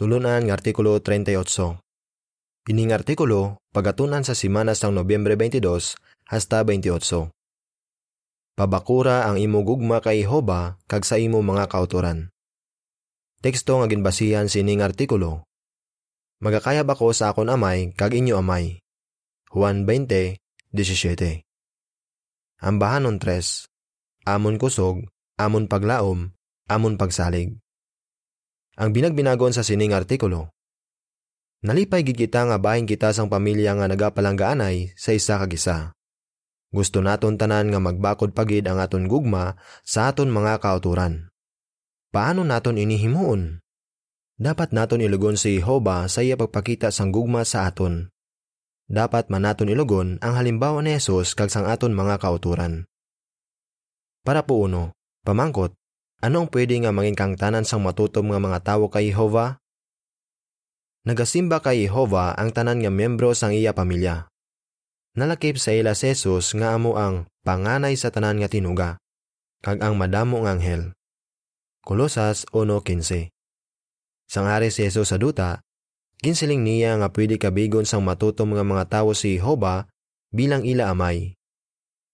Tulunan ng Artikulo 38. Ining artikulo, pagatunan sa simana sang Nobyembre 22 hasta 28. Pabakura ang imo gugma kay Hoba kag sa imo mga kauturan. Teksto nga ginbasihan sining artikulo. Magakayab ako sa akon amay kag inyo amay. Juan 20:17. Ambahanon 3. Amon kusog, amon paglaom, amon pagsalig. Ang binagbinagon sa sining artikulo, Nalipay gid kita nga bahin kita sang pamilya nga nagapalanggaanay sa isa kag isa. Gusto naton tanan nga magbakod pagid ang aton gugma sa aton mga kauturan. Paano naton inihimuon? Dapat naton ilugon si Jehova sa iya pagpakita sang gugma sa aton. Dapat man naton ilugon ang halimbawa ni Jesus kag sang aton mga kauturan. Para po uno, pamangkot, ano ang pwede nga mangin kang tanan sang matutom nga mga tawo kay Jehova? Nagasimba kay Jehova ang tanan nga miyembro sang iya pamilya. Nalakip sa ila si Jesus nga amo ang panganay sa tanan nga tinuga, kag ang madamo nga anghel. Kolosas 1.15 Sang hari si Jesus sa duta, kinsiling niya nga pwede kabigon sang matutom nga mga tawo si Jehova bilang ila amay.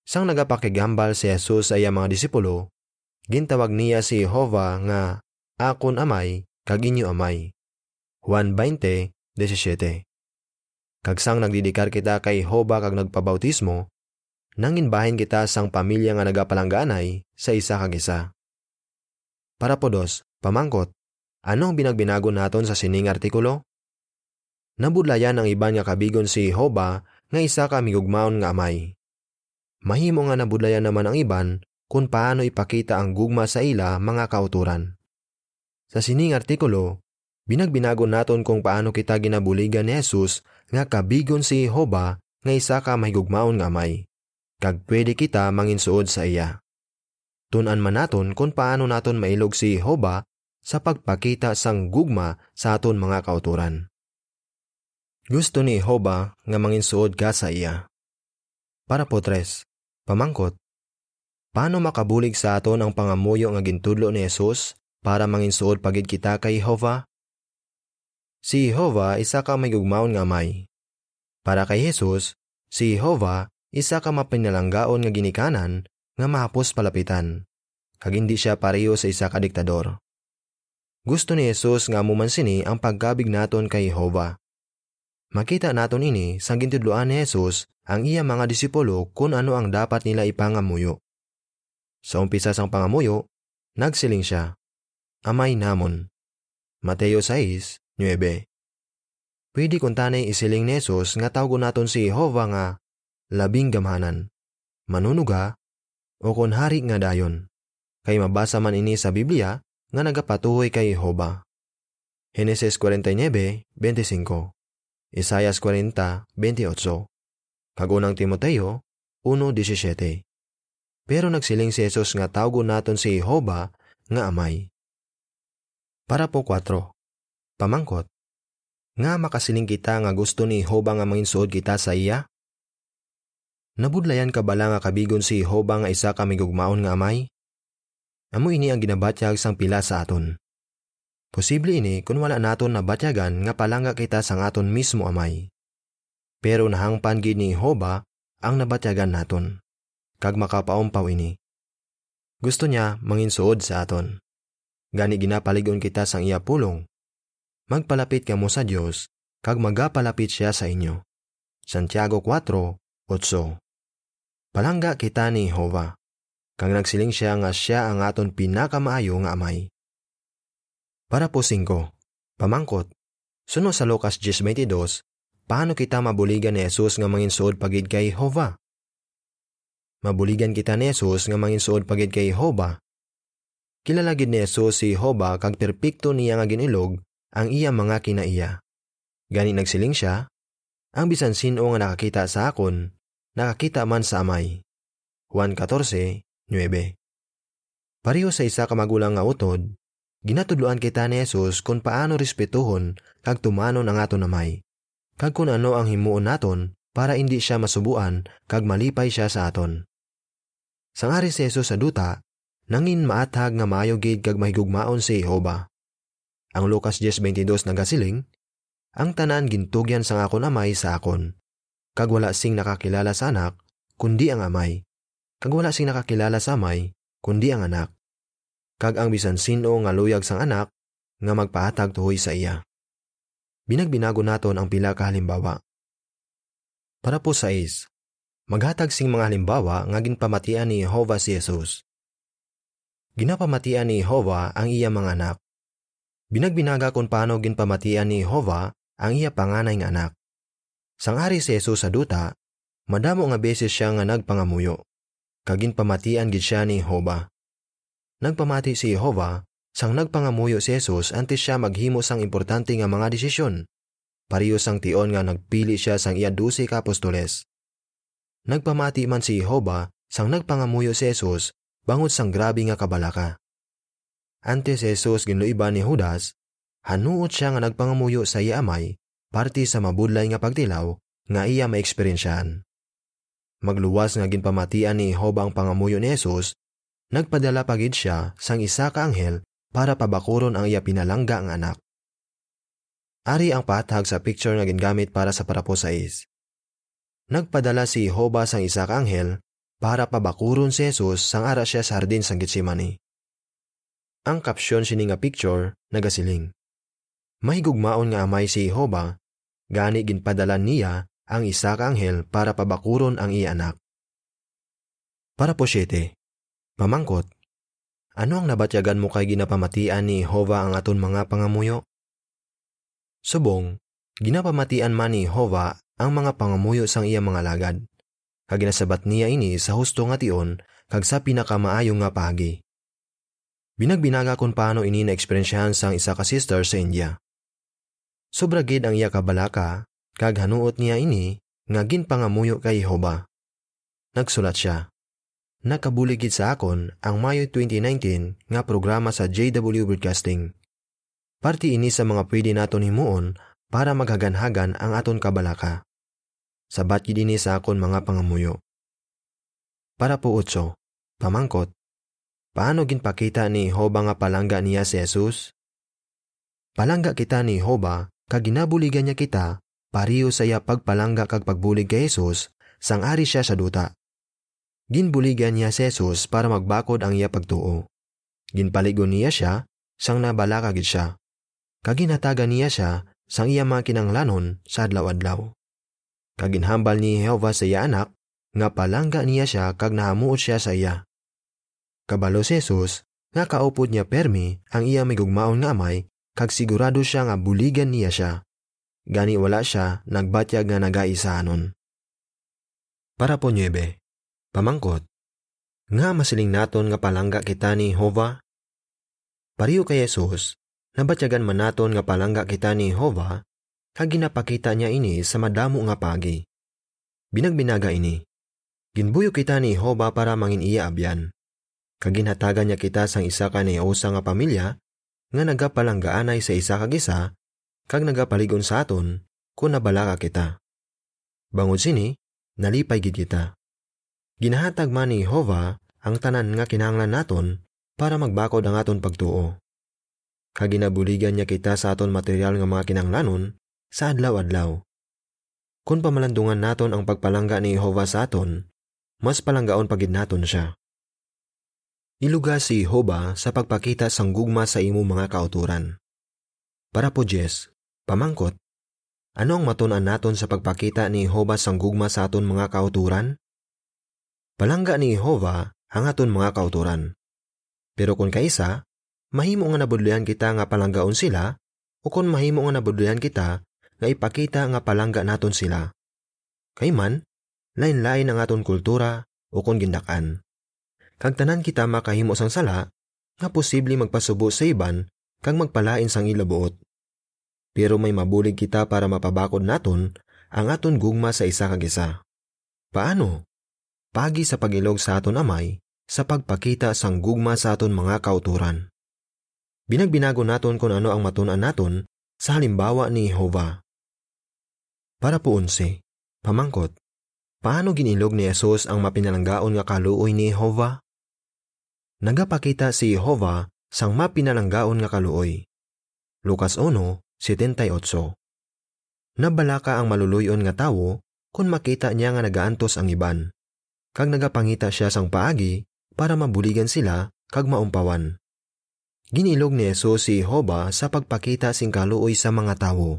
Sang nagapakigambal si Jesus sa iya mga disipulo, gintawag niya si Jehova nga akon amay kag inyo amay. Juan 20:17. Kagsang nagdidikar kita kay Hoba kag nagpabautismo, nangin bahin kita sang pamilya nga nagapalangganay sa isa kag isa. Para po dos, pamangkot, anong binagbinago naton sa sining artikulo? Nabudlayan ang iban nga kabigon si Hoba nga isa ka migugmaon nga amay. Mahimo nga nabudlayan naman ang iban kung paano ipakita ang gugma sa ila mga kauturan. Sa sining artikulo, Binagbinago naton kung paano kita ginabuligan ni Jesus nga kabigon si Jehova nga isa ka mahigugmaon nga may. Kag pwede kita manginsuod sa iya. Tunan man naton kung paano naton mailog si Jehova sa pagpakita sang gugma sa aton mga kauturan. Gusto ni Jehova nga manginsuod ka sa iya. Para po tres, pamangkot, paano makabulig sa aton ang pangamuyo nga gintudlo ni Jesus para manginsuod pagid kita kay Jehova? Si Jehova isa ka may gugmaon nga may. Para kay Jesus, si Jehova isa ka mapinalanggaon nga ginikanan nga mahapos palapitan. Kag hindi siya pareho sa isa ka diktador. Gusto ni Jesus nga mumansini ang pagkabig naton kay Jehova. Makita naton ini sa gintudloan ni Jesus ang iya mga disipulo kung ano ang dapat nila ipangamuyo. Sa umpisa sang pangamuyo, nagsiling siya, Amay namon. Mateo 6, 9. Pwede kung tanay isiling ni Jesus nga tawgo naton si Jehovah nga labing gamhanan, manunuga, o kung hari nga dayon. Kay mabasa man ini sa Biblia nga nagapatuhoy kay Jehovah. Genesis 49:25, Isaias 40:28, Kagunang Timoteo 1:17. Pero nagsiling si Jesus nga tawgo naton si Jehovah nga amay. Para po 4. Pamangkot, nga makasiling kita nga gusto ni Hoba nga manginsuod kita sa iya? Nabudlayan ka bala nga kabigon si Hoba nga isa ka migugmaon nga amay? Amo ini ang ginabatyag sang pila sa aton. Posible ini kung wala naton nabatyagan nga palanga kita sang aton mismo amay. Pero nahangpan gid ni Hoba ang nabatyagan naton. Kag makapaumpaw ini. Gusto niya manginsuod sa aton. Gani ginapaligon kita sang iya pulong magpalapit kamo sa Dios kag magapalapit siya sa inyo. Santiago 4:8. Palangga kita ni Jehova, kag nagsiling siya nga siya ang aton pinakamaayo nga amay. Para po 5. Pamangkot. Suno sa Lucas 10:22, paano kita mabuligan ni Jesus nga manginsuod pagid kay Jehova? Mabuligan kita ni Jesus nga manginsuod pagid kay Jehova. Kilala gid ni Jesus si Jehova kag perpekto niya nga ginilog ang iya mga kinaiya. Gani nagsiling siya, ang bisan sino nga nakakita sa akon, nakakita man sa amay. Juan 14:9. Pareho sa isa ka magulang nga utod, ginatudloan kita ni Jesus kung paano respetuhon kag tumanon ang aton amay. Kag kung ano ang himuon naton para hindi siya masubuan kag malipay siya sa aton. Sangari si Jesus sa duta, nangin maatag nga maayo gid kag mahigugmaon si Jehova. ang Lucas 10.22 nagasiling, ang tanan gintugyan sang akon amay sa akon. Kag wala sing nakakilala sa anak, kundi ang amay. Kag wala sing nakakilala sa amay, kundi ang anak. Kag ang bisan sino nga luyag sang anak, nga magpahatag tuhoy sa iya. Binagbinago naton ang pila ka halimbawa. Para po sa is, maghatag sing mga halimbawa nga ginpamatian ni Jehovah si Jesus. Ginapamatian ni Jehovah ang iya mga anak. Binagbinaga kung paano ginpamatian ni Jehovah ang iya panganay nga anak. Sangari si Jesus sa duta, madamo nga beses siya nga nagpangamuyo. Kagin pamatian gid siya ni Jehovah. Nagpamati si Jehovah sang nagpangamuyo si Jesus antes siya maghimo sang importante nga mga desisyon. Pariyo sang tion nga nagpili siya sang iya dusi ka apostoles. Nagpamati man si Jehovah sang nagpangamuyo si Jesus bangod sang grabe nga kabalaka. Antes si Jesus ginluiban ni Judas, hanuot siya nga nagpangamuyo sa iya amay, parte sa mabudlay nga pagtilaw nga iya maeksperiensyahan. Magluwas nga ginpamatian ni Jehovah ang pangamuyo ni Jesus, nagpadala pagid siya sang isa ka anghel para pabakuron ang iya pinalangga ang anak. Ari ang patag sa picture nga gingamit para sa parapo sa is. Nagpadala si Jehovah sang isa ka anghel para pabakuron si Jesus sang ara siya sa hardin sang Getsemani. Ang kapsyon sini nga picture nagasiling. Mahigugmaon nga amay si Jehovah, gani ginpadala niya ang isa ka anghel para pabakuron ang iya anak. Para po siyete, pamangkot, ano ang nabatyagan mo kay ginapamatian ni Jehovah ang aton mga pangamuyo? Subong, ginapamatian man ni Jehovah ang mga pangamuyo sang iya mga lagad. Kag ginasabat niya ini sa husto nga tion kag sa pinakamaayo nga pagi. Binagbinaga kung paano ini na ekspersyahan sang isa ka sister sa India. Sobra gid ang iya kabalaka kag hanuot niya ini nga ginpangamuyo kay Jehovah. Nagsulat siya. Nakabuligid sa akon ang Mayo 2019 nga programa sa JW Broadcasting. Parti ini sa mga pwede naton himuon para maghaganhagan ang aton kabalaka. Sabat gid ini sa akon mga pangamuyo. Para po utso, pamangkot, paano ginpakita ni Hoba nga palangga niya si Jesus? Palangga kita ni Hoba kag ginabuligan niya kita pariyo sa iya pagpalangga kag pagbulig kay Jesus sang ari siya sa duta. Ginbuligan niya si Jesus para magbakod ang iya pagtuo. Ginpaligon niya siya, sang nabalaka gid siya. Kaginhatagan niya siya, sang iya mga kinanglanon sa adlaw-adlaw. Kaginhambal ni Jehovah sa iya anak, nga palangga niya siya kag nahamuot siya sa iya. Kabalo si Jesus, nga kaupod niya permi ang iya may gugmaon nga amay, kag sigurado siya nga buligan niya siya. Gani wala siya nagbatyag nga nagaisahanon. Para po nyebe, Pamangkot, nga masiling naton nga palangga kita ni Hova? Pariyo kay Jesus, nabatyagan man naton nga palangga kita ni Hova, kag ginapakita niya ini sa madamo nga pagi. Binagbinaga ini. Ginbuyo kita ni Hova para mangin iya abyan. Kag ginhatagan niya kita sang isa ka ni usa nga pamilya, nga nagapalanggaanay sa isa kag isa, kag nagapaligon sa aton, kung nabalaka kita. Bangod sini, nalipay gid kita. Ginahatag man ni Jehovah ang tanan nga kinahanglan naton para magbakod ang aton pagtuo. Kaginabuligan niya kita sa aton material nga mga kinahanglanon sa adlaw-adlaw. Kung pamalandungan naton ang pagpalangga ni Jehovah sa aton, mas palanggaon pagid naton siya. Iluga si Jehovah sa pagpakita sang gugma sa imo mga kauturan. Para po Jess, pamangkot, ano ang matunan naton sa pagpakita ni Jehovah sang gugma sa aton mga kauturan? Palangga ni Jehovah ang aton mga kauturan. Pero kung kaisa, mahimo nga nabudlayan kita nga palanggaon sila, o kung mahimo nga nabudlayan kita nga ipakita nga palangga naton sila. Kay man, lain-lain ang aton kultura o kung gindakan. Kag tanan kita makahimo sang sala, nga posible magpasubo sa iban kag magpalain sang ilabuot. Pero may mabulig kita para mapabakod naton ang aton gugma sa isa kag isa. Paano? pagi sa pagilog sa aton amay sa pagpakita sang gugma sa aton mga kauturan. Binagbinago naton kung ano ang matunan naton sa halimbawa ni Jehovah. Para po unse, pamangkot, paano ginilog ni Jesus ang mapinalanggaon nga kaluoy ni Jehovah? Nagapakita si Jehovah sang mapinalanggaon nga kaluoy. Lukas 1:78. Nabalaka ang maluluyon nga tawo kung makita niya nga nagaantos ang iban. Kag nagapangita siya sang paagi para mabuligan sila kag maumpawan. Ginilog ni Jesus si Jehovah sa pagpakita sing kaluoy sa mga tawo.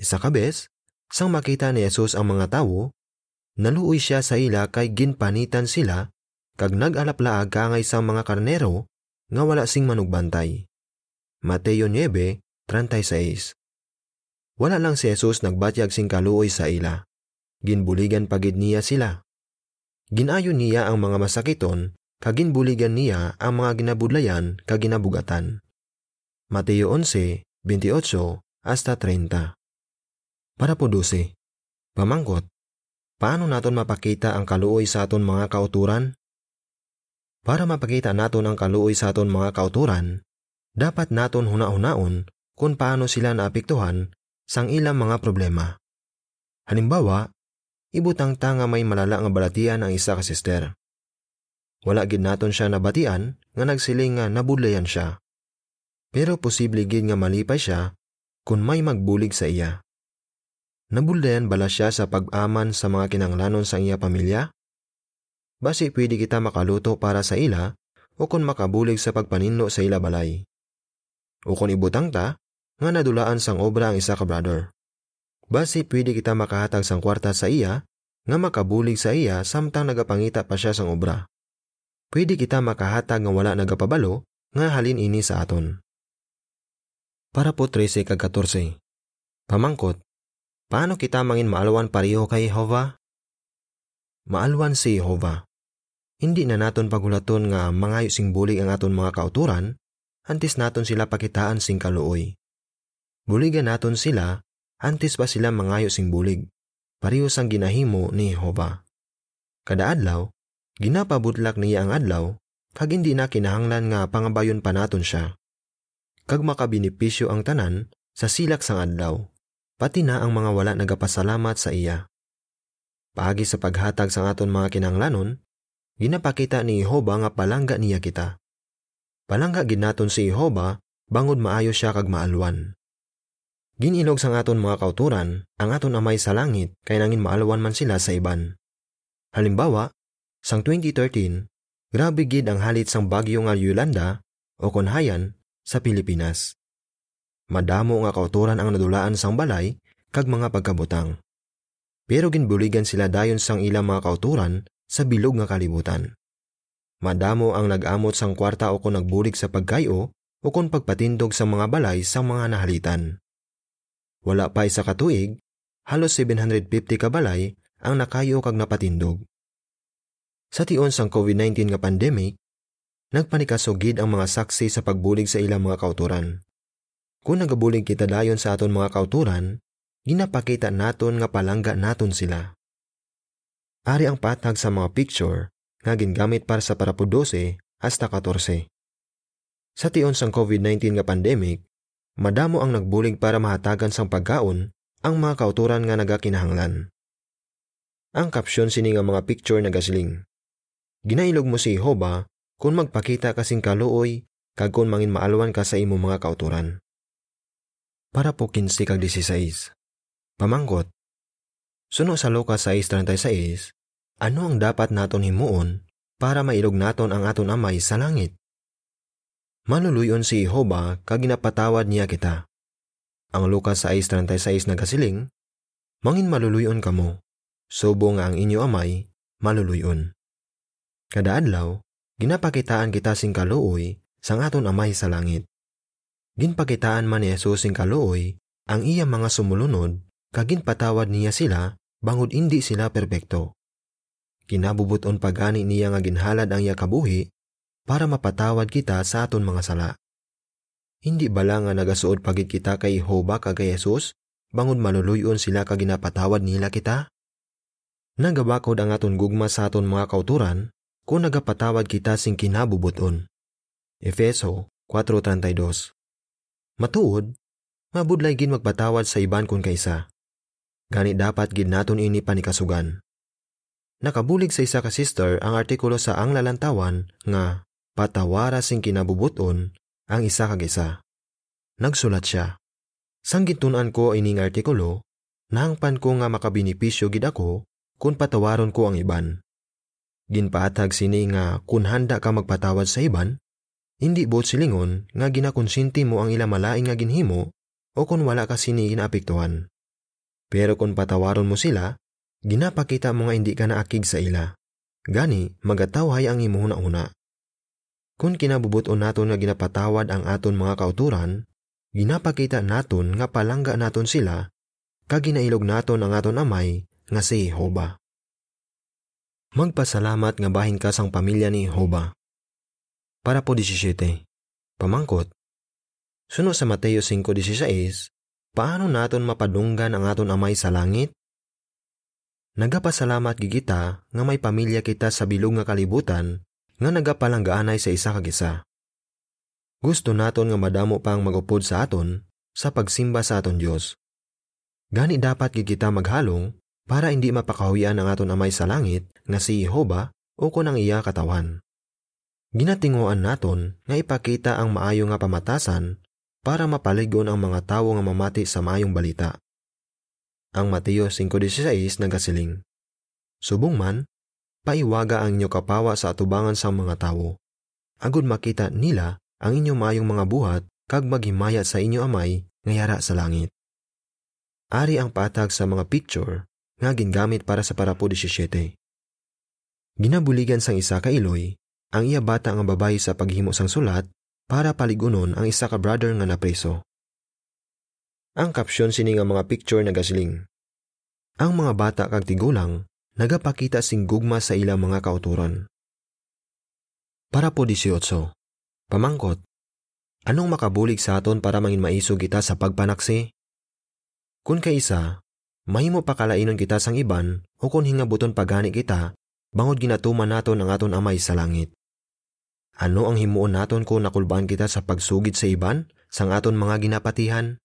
Isa kabes, sang makita ni Jesus ang mga tawo, naluoy siya sa ila kay ginpanitan sila kag nag-alaplaag kangay sa mga karnero nga wala sing manugbantay. Mateo 9:36 Wala lang si Jesus nagbatyag sing kaluoy sa ila. Ginbuligan pagid niya sila. Ginayo niya ang mga masakiton kag ginbuligan niya ang mga ginabudlayan kag ginabugatan. Mateo 11:28 hasta 30 Para 12. Pamangkot, paano naton mapakita ang kaluoy sa aton mga kauturan? Para mapakita naton ang kaluoy sa aton mga kauturan, dapat naton huna-hunaon kung paano sila naapektuhan sang ilang mga problema. Halimbawa, ibutang tanga may malala nga balatian ang isa ka sister. Wala gid naton siya nabatian nga nagsiling nga nabudlayan siya. Pero posible gid nga malipay siya kung may magbulig sa iya. Nabuldayan bala siya sa pag-aman sa mga kinanglanon sa iya pamilya? Basi pwede kita makaluto para sa ila o kung makabulig sa pagpaninno sa ila balay. O kung ibutang ta, nga nadulaan sang obra ang isa ka brother. Basi pwede kita makahatag sang kwarta sa iya, nga makabulig sa iya samtang nagapangita pa siya sang obra. Pwede kita makahatag nga wala nagapabalo, nga halin ini sa aton. Para po 13 kag 14. Pamangkot, paano kita mangin maalwan pareho kay Jehovah? Maalwan si Jehovah. Hindi na naton pagulaton nga mangayo sing bulig ang aton mga kauturan, antes naton sila pakitaan sing kaluoy. Buligan naton sila, antes pa sila mangayo sing bulig. Pareho sang ginahimo ni Jehovah. Kada adlaw, ginapabutlak niya ang adlaw, kag hindi na kinahanglan nga pangabayon pa naton siya. Kag makabinipisyo ang tanan sa silak sang adlaw, pati na ang mga wala nagapasalamat sa iya. Paagi sa paghatag sang aton mga kinanglanon, ginapakita ni Jehova nga palangga niya kita. Palangga ginaton si Jehova bangod maayo siya kag maalwan. Ginilog sang aton mga kauturan ang aton amay sa langit kay nangin maalwan man sila sa iban. Halimbawa, sang 2013, grabe gid ang halit sang bagyo nga Yolanda o Konhayan sa Pilipinas. Madamo nga kauturan ang nadulaan sang balay kag mga pagkabutang. Pero ginbuligan sila dayon sang ilang mga kauturan sa bilog nga kalibutan. Madamo ang nag-amot sang kwarta o kung nagbulig sa pagkayo o kung pagpatindog sa mga balay sa mga nahalitan. Wala pa isa katuig, halos 750 ka balay ang nakayo kag napatindog. Sa tion sang COVID-19 nga pandemic, nagpanikasugid ang mga saksi sa pagbulig sa ilang mga kauturan. Kung nagabulig kita dayon sa aton mga kauturan, ginapakita naton nga palangga naton sila. Ari ang patag sa mga picture nga gingamit para sa parapo 12 hasta 14. Sa tion sang COVID-19 nga pandemic, madamo ang nagbulig para mahatagan sang pagkaon ang mga kauturan nga nagakinahanglan. Ang kapsyon sini nga mga picture nagasling. Ginailog mo si Jehovah kung magpakita kasing kaluoy kag kung mangin maalwan ka sa imo mga kauturan. Para po 15 kag 16. Pamangkot, Suno sa Lucas 6.36, ano ang dapat naton himuon para mailog naton ang aton amay sa langit? Manuluyon si Jehovah kag ginapatawad niya kita. Ang Lucas 6.36 nagasiling, Mangin maluluyon kamo, subo nga ang inyo amay, maluluyon. Kada adlaw, ginapakitaan kita sing kaluoy sang aton amay sa langit. Ginpakitaan man ni Jesus sing kaluoy ang iya mga sumulunod kagin patawad niya sila bangod hindi sila perpekto. Kinabubuton pagani niya nga ginhalad ang iya kabuhi para mapatawad kita sa aton mga sala. Hindi bala nga nagasuod pagit kita kay Jehovah kag kay Jesus bangod maluluyon sila kag ginapatawad nila kita? Nagabakod ang aton gugma sa aton mga kauturan kung nagapatawad kita sing kinabubuton. Efeso 4.32 Matuod, mabudlay gin magpatawad sa iban kun kaysa. Gani dapat gid naton ini panikasugan. Nakabulig sa isa ka sister ang artikulo sa ang lalantawan nga patawara sing kinabubuton ang isa kag isa. nagsulat siya. Sang gitunan ko ining artikulo, nangpan ko nga makabinipisyo gid ako kung patawaron ko ang iban. Ginpaatag sini nga kung handa ka magpatawad sa iban, hindi bot silingon nga ginakonsinti mo ang ila malaing nga ginhimo o kung wala ka sini ginaapektuhan. Pero kung patawaron mo sila, ginapakita mo nga hindi ka naakig sa ila. Gani, magatawhay ang imuhuna-una. Kung kinabubuton naton nga ginapatawad ang aton mga kauturan, ginapakita naton nga palangga naton sila, kag ginailog naton ang aton amay nga si Jehovah. Magpasalamat nga bahin ka sang pamilya ni Jehovah. Para po 17. Pamangkot. Suno sa Mateo 5.16, paano naton mapadunggan ang aton amay sa langit? Nagapasalamat gigita nga may pamilya kita sa bilog nga kalibutan nga nagapalanggaanay sa isa kag isa. Gusto naton nga madamo pang magupod sa aton sa pagsimba sa aton Dios. Gani dapat gigita maghalong para hindi mapakahuyan ang aton amay sa langit nga si Jehova o kun ang iya katawan. Ginatinguan naton nga ipakita ang maayo nga pamatasan para mapaligon ang mga tawo nga mamati sa maayong balita. Ang Mateo 5.16 nagasiling, Subong man, paiwaga ang inyo kapawa sa atubangan sa mga tawo. Agud makita nila ang inyong maayong mga buhat kag maghimaya sa inyo amay nga yara sa langit. Ari ang patag sa mga picture nga gingamit para sa parapo 17. Ginabuligan sang isa ka iloy, ang iya bata nga babayi sa paghimo sang sulat para paligunon ang isa ka brother nga napreso. Ang kapsyon sini nga mga picture nagasiling. Ang mga bata kag tigulang nagapakita sing gugma sa ilang mga kauturan. Para po 18. Pamangkot. Anong makabulig sa aton para mangin maisog kita sa pagpanaksi? Kung kaisa, mahimo pa kalainon kita sang iban o kung hingabuton pagani kita, bangod ginatuman naton ang aton amay sa langit. Ano ang himuon naton kung nakulbaan kita sa pagsugid sa iban sang aton mga ginapatihan?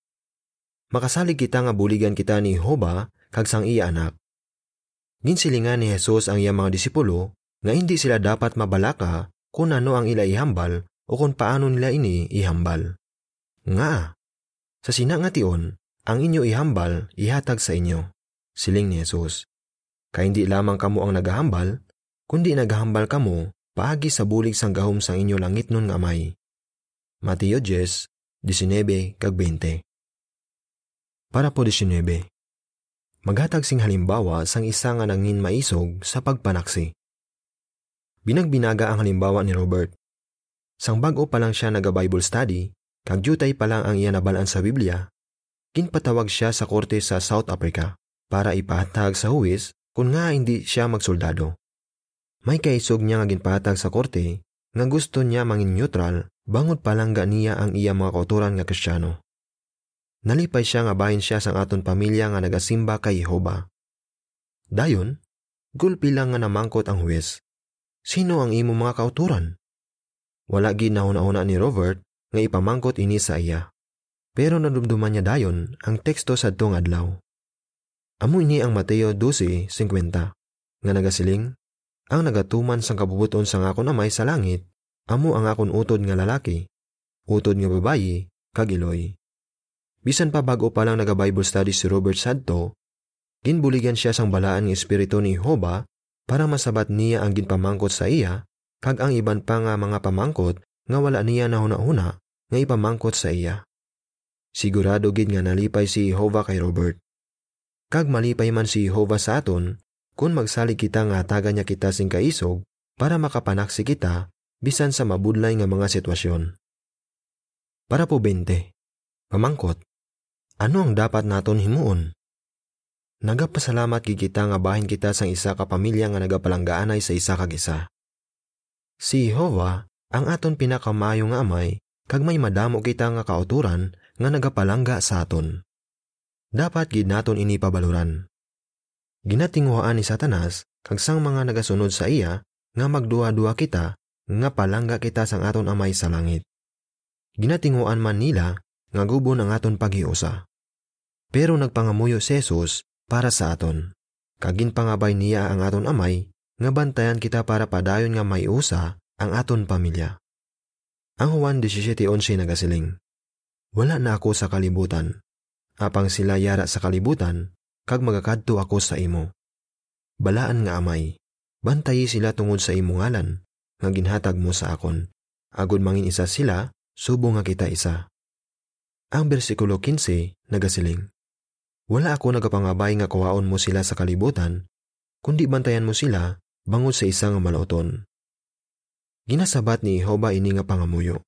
Makasalig kita nga buligan kita ni Hoba kag sang iya anak. Ginsilingan ni Jesus ang iya mga disipulo nga hindi sila dapat mabalaka kung ano ang ila ihambal o kung paano nila ini ihambal. Nga, sa sina nga tion, ang inyo ihambal, ihatag sa inyo. Siling ni Jesus. Kay hindi lamang kamo ang nagahambal, kundi nagahambal kamo, paagi sa bulig sang gahom sang inyo langit nun nga may. Mateo 10, 19 kag 20. Para po 19. Maghatag sing halimbawa sang isa nga nangin maisog sa pagpanaksi. Binagbinaga ang halimbawa ni Robert. Sang bago pa lang siya naga-Bible study, kag jutay pa lang ang iya nabalaan sa Biblia, Ginpatawag siya sa korte sa South Africa para ipahatag sa huwis kung nga hindi siya magsoldado. May kaisog niya nga ginpatag sa korte nga gusto niya mangin neutral bangod palangga niya ang iya mga kauturan nga kristyano. Nalipay siya nga bahin siya sang aton pamilya nga nagasimba kay Jehova. Dayon, gulpi lang nga namangkot ang huwes. Sino ang imo mga kauturan? Wala gid nahuna-una ni Robert nga ipamangkot ini sa iya. Pero nadumduman niya dayon ang teksto sa adlaw. Amo ini ang Mateo 12:50 nga nagasiling, ang nagatuman sang kabubuton sang akon amay sa langit, amo ang akon utod nga lalaki, utod nga babayi, kag iloy. Bisan pa bago pa lang naga-Bible study si Robert Sadto, ginbuligan siya sang balaan ng espiritu ni Hoba para masabat niya ang ginpamangkot sa iya, kag ang iban pa nga mga pamangkot nga wala niya na huna-huna nga ipamangkot sa iya. Sigurado gid nga nalipay si Jehovah kay Robert. Kag malipay man si Jehovah sa aton, kung magsalig kita nga taga niya kita sing kaisog para makapanaksi kita bisan sa mabudlay nga mga sitwasyon. Para po 20. Pamangkot. Ano ang dapat naton himuon? Nagapasalamat gid kita nga bahin kita sang isa ka pamilya nga nagapalanggaanay sa isa kag isa. Si Jehovah ang aton pinakamayo nga amay kag may madamo kita nga kauturan nga nagapalangga sa aton. Dapat gid naton ini pabaluran. Ginatinguhaan ni Satanas kag sang mga nagasunod sa iya nga magduha-duha kita nga palangga kita sang aton amay sa langit. Ginatinguan man nila nga gubon ang aton paghiusa. Pero nagpangamuyo si Jesus para sa aton. Kagin pangabay niya ang aton amay nga bantayan kita para padayon nga may usa ang aton pamilya. Ang Juan 17.11 nagasiling, Wala na ako sa kalibutan. Apang sila yara sa kalibutan, kag magakadto ako sa imo. Balaan nga amay, bantayi sila tungod sa imo ngalan, nga ginhatag mo sa akon. Agud mangin isa sila, subo nga kita isa. Ang bersikulo 15 nagasiling, Wala ako nagapangabay nga kuhaon mo sila sa kalibutan, kundi bantayan mo sila bangod sa isang malauton. Ginasabat ni Jehova ini nga pangamuyo.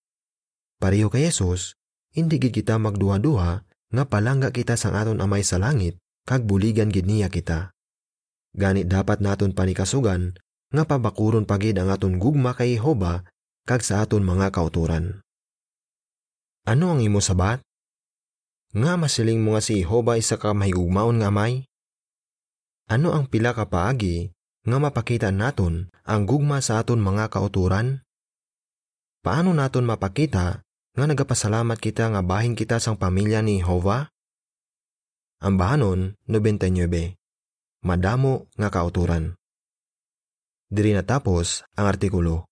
Pareho kay Jesus, hindi gid kita magduha-duha nga palangga kita sang aton amay sa langit kag buligan gid niya kita. Ganit dapat naton panikasugan nga pabakuron pagid ang aton gugma kay Jehova kag sa aton mga kauturan. Ano ang imo sabat? Nga masiling mo nga si Jehova isa ka mahigugmaon nga may? Ano ang pila ka paagi nga mapakita naton ang gugma sa aton mga kauturan? Paano naton mapakita nga nagapasalamat kita nga bahin kita sang pamilya ni Jehova? Ang bahanon 99. Madamo nga kauturan. Diri natapos ang artikulo.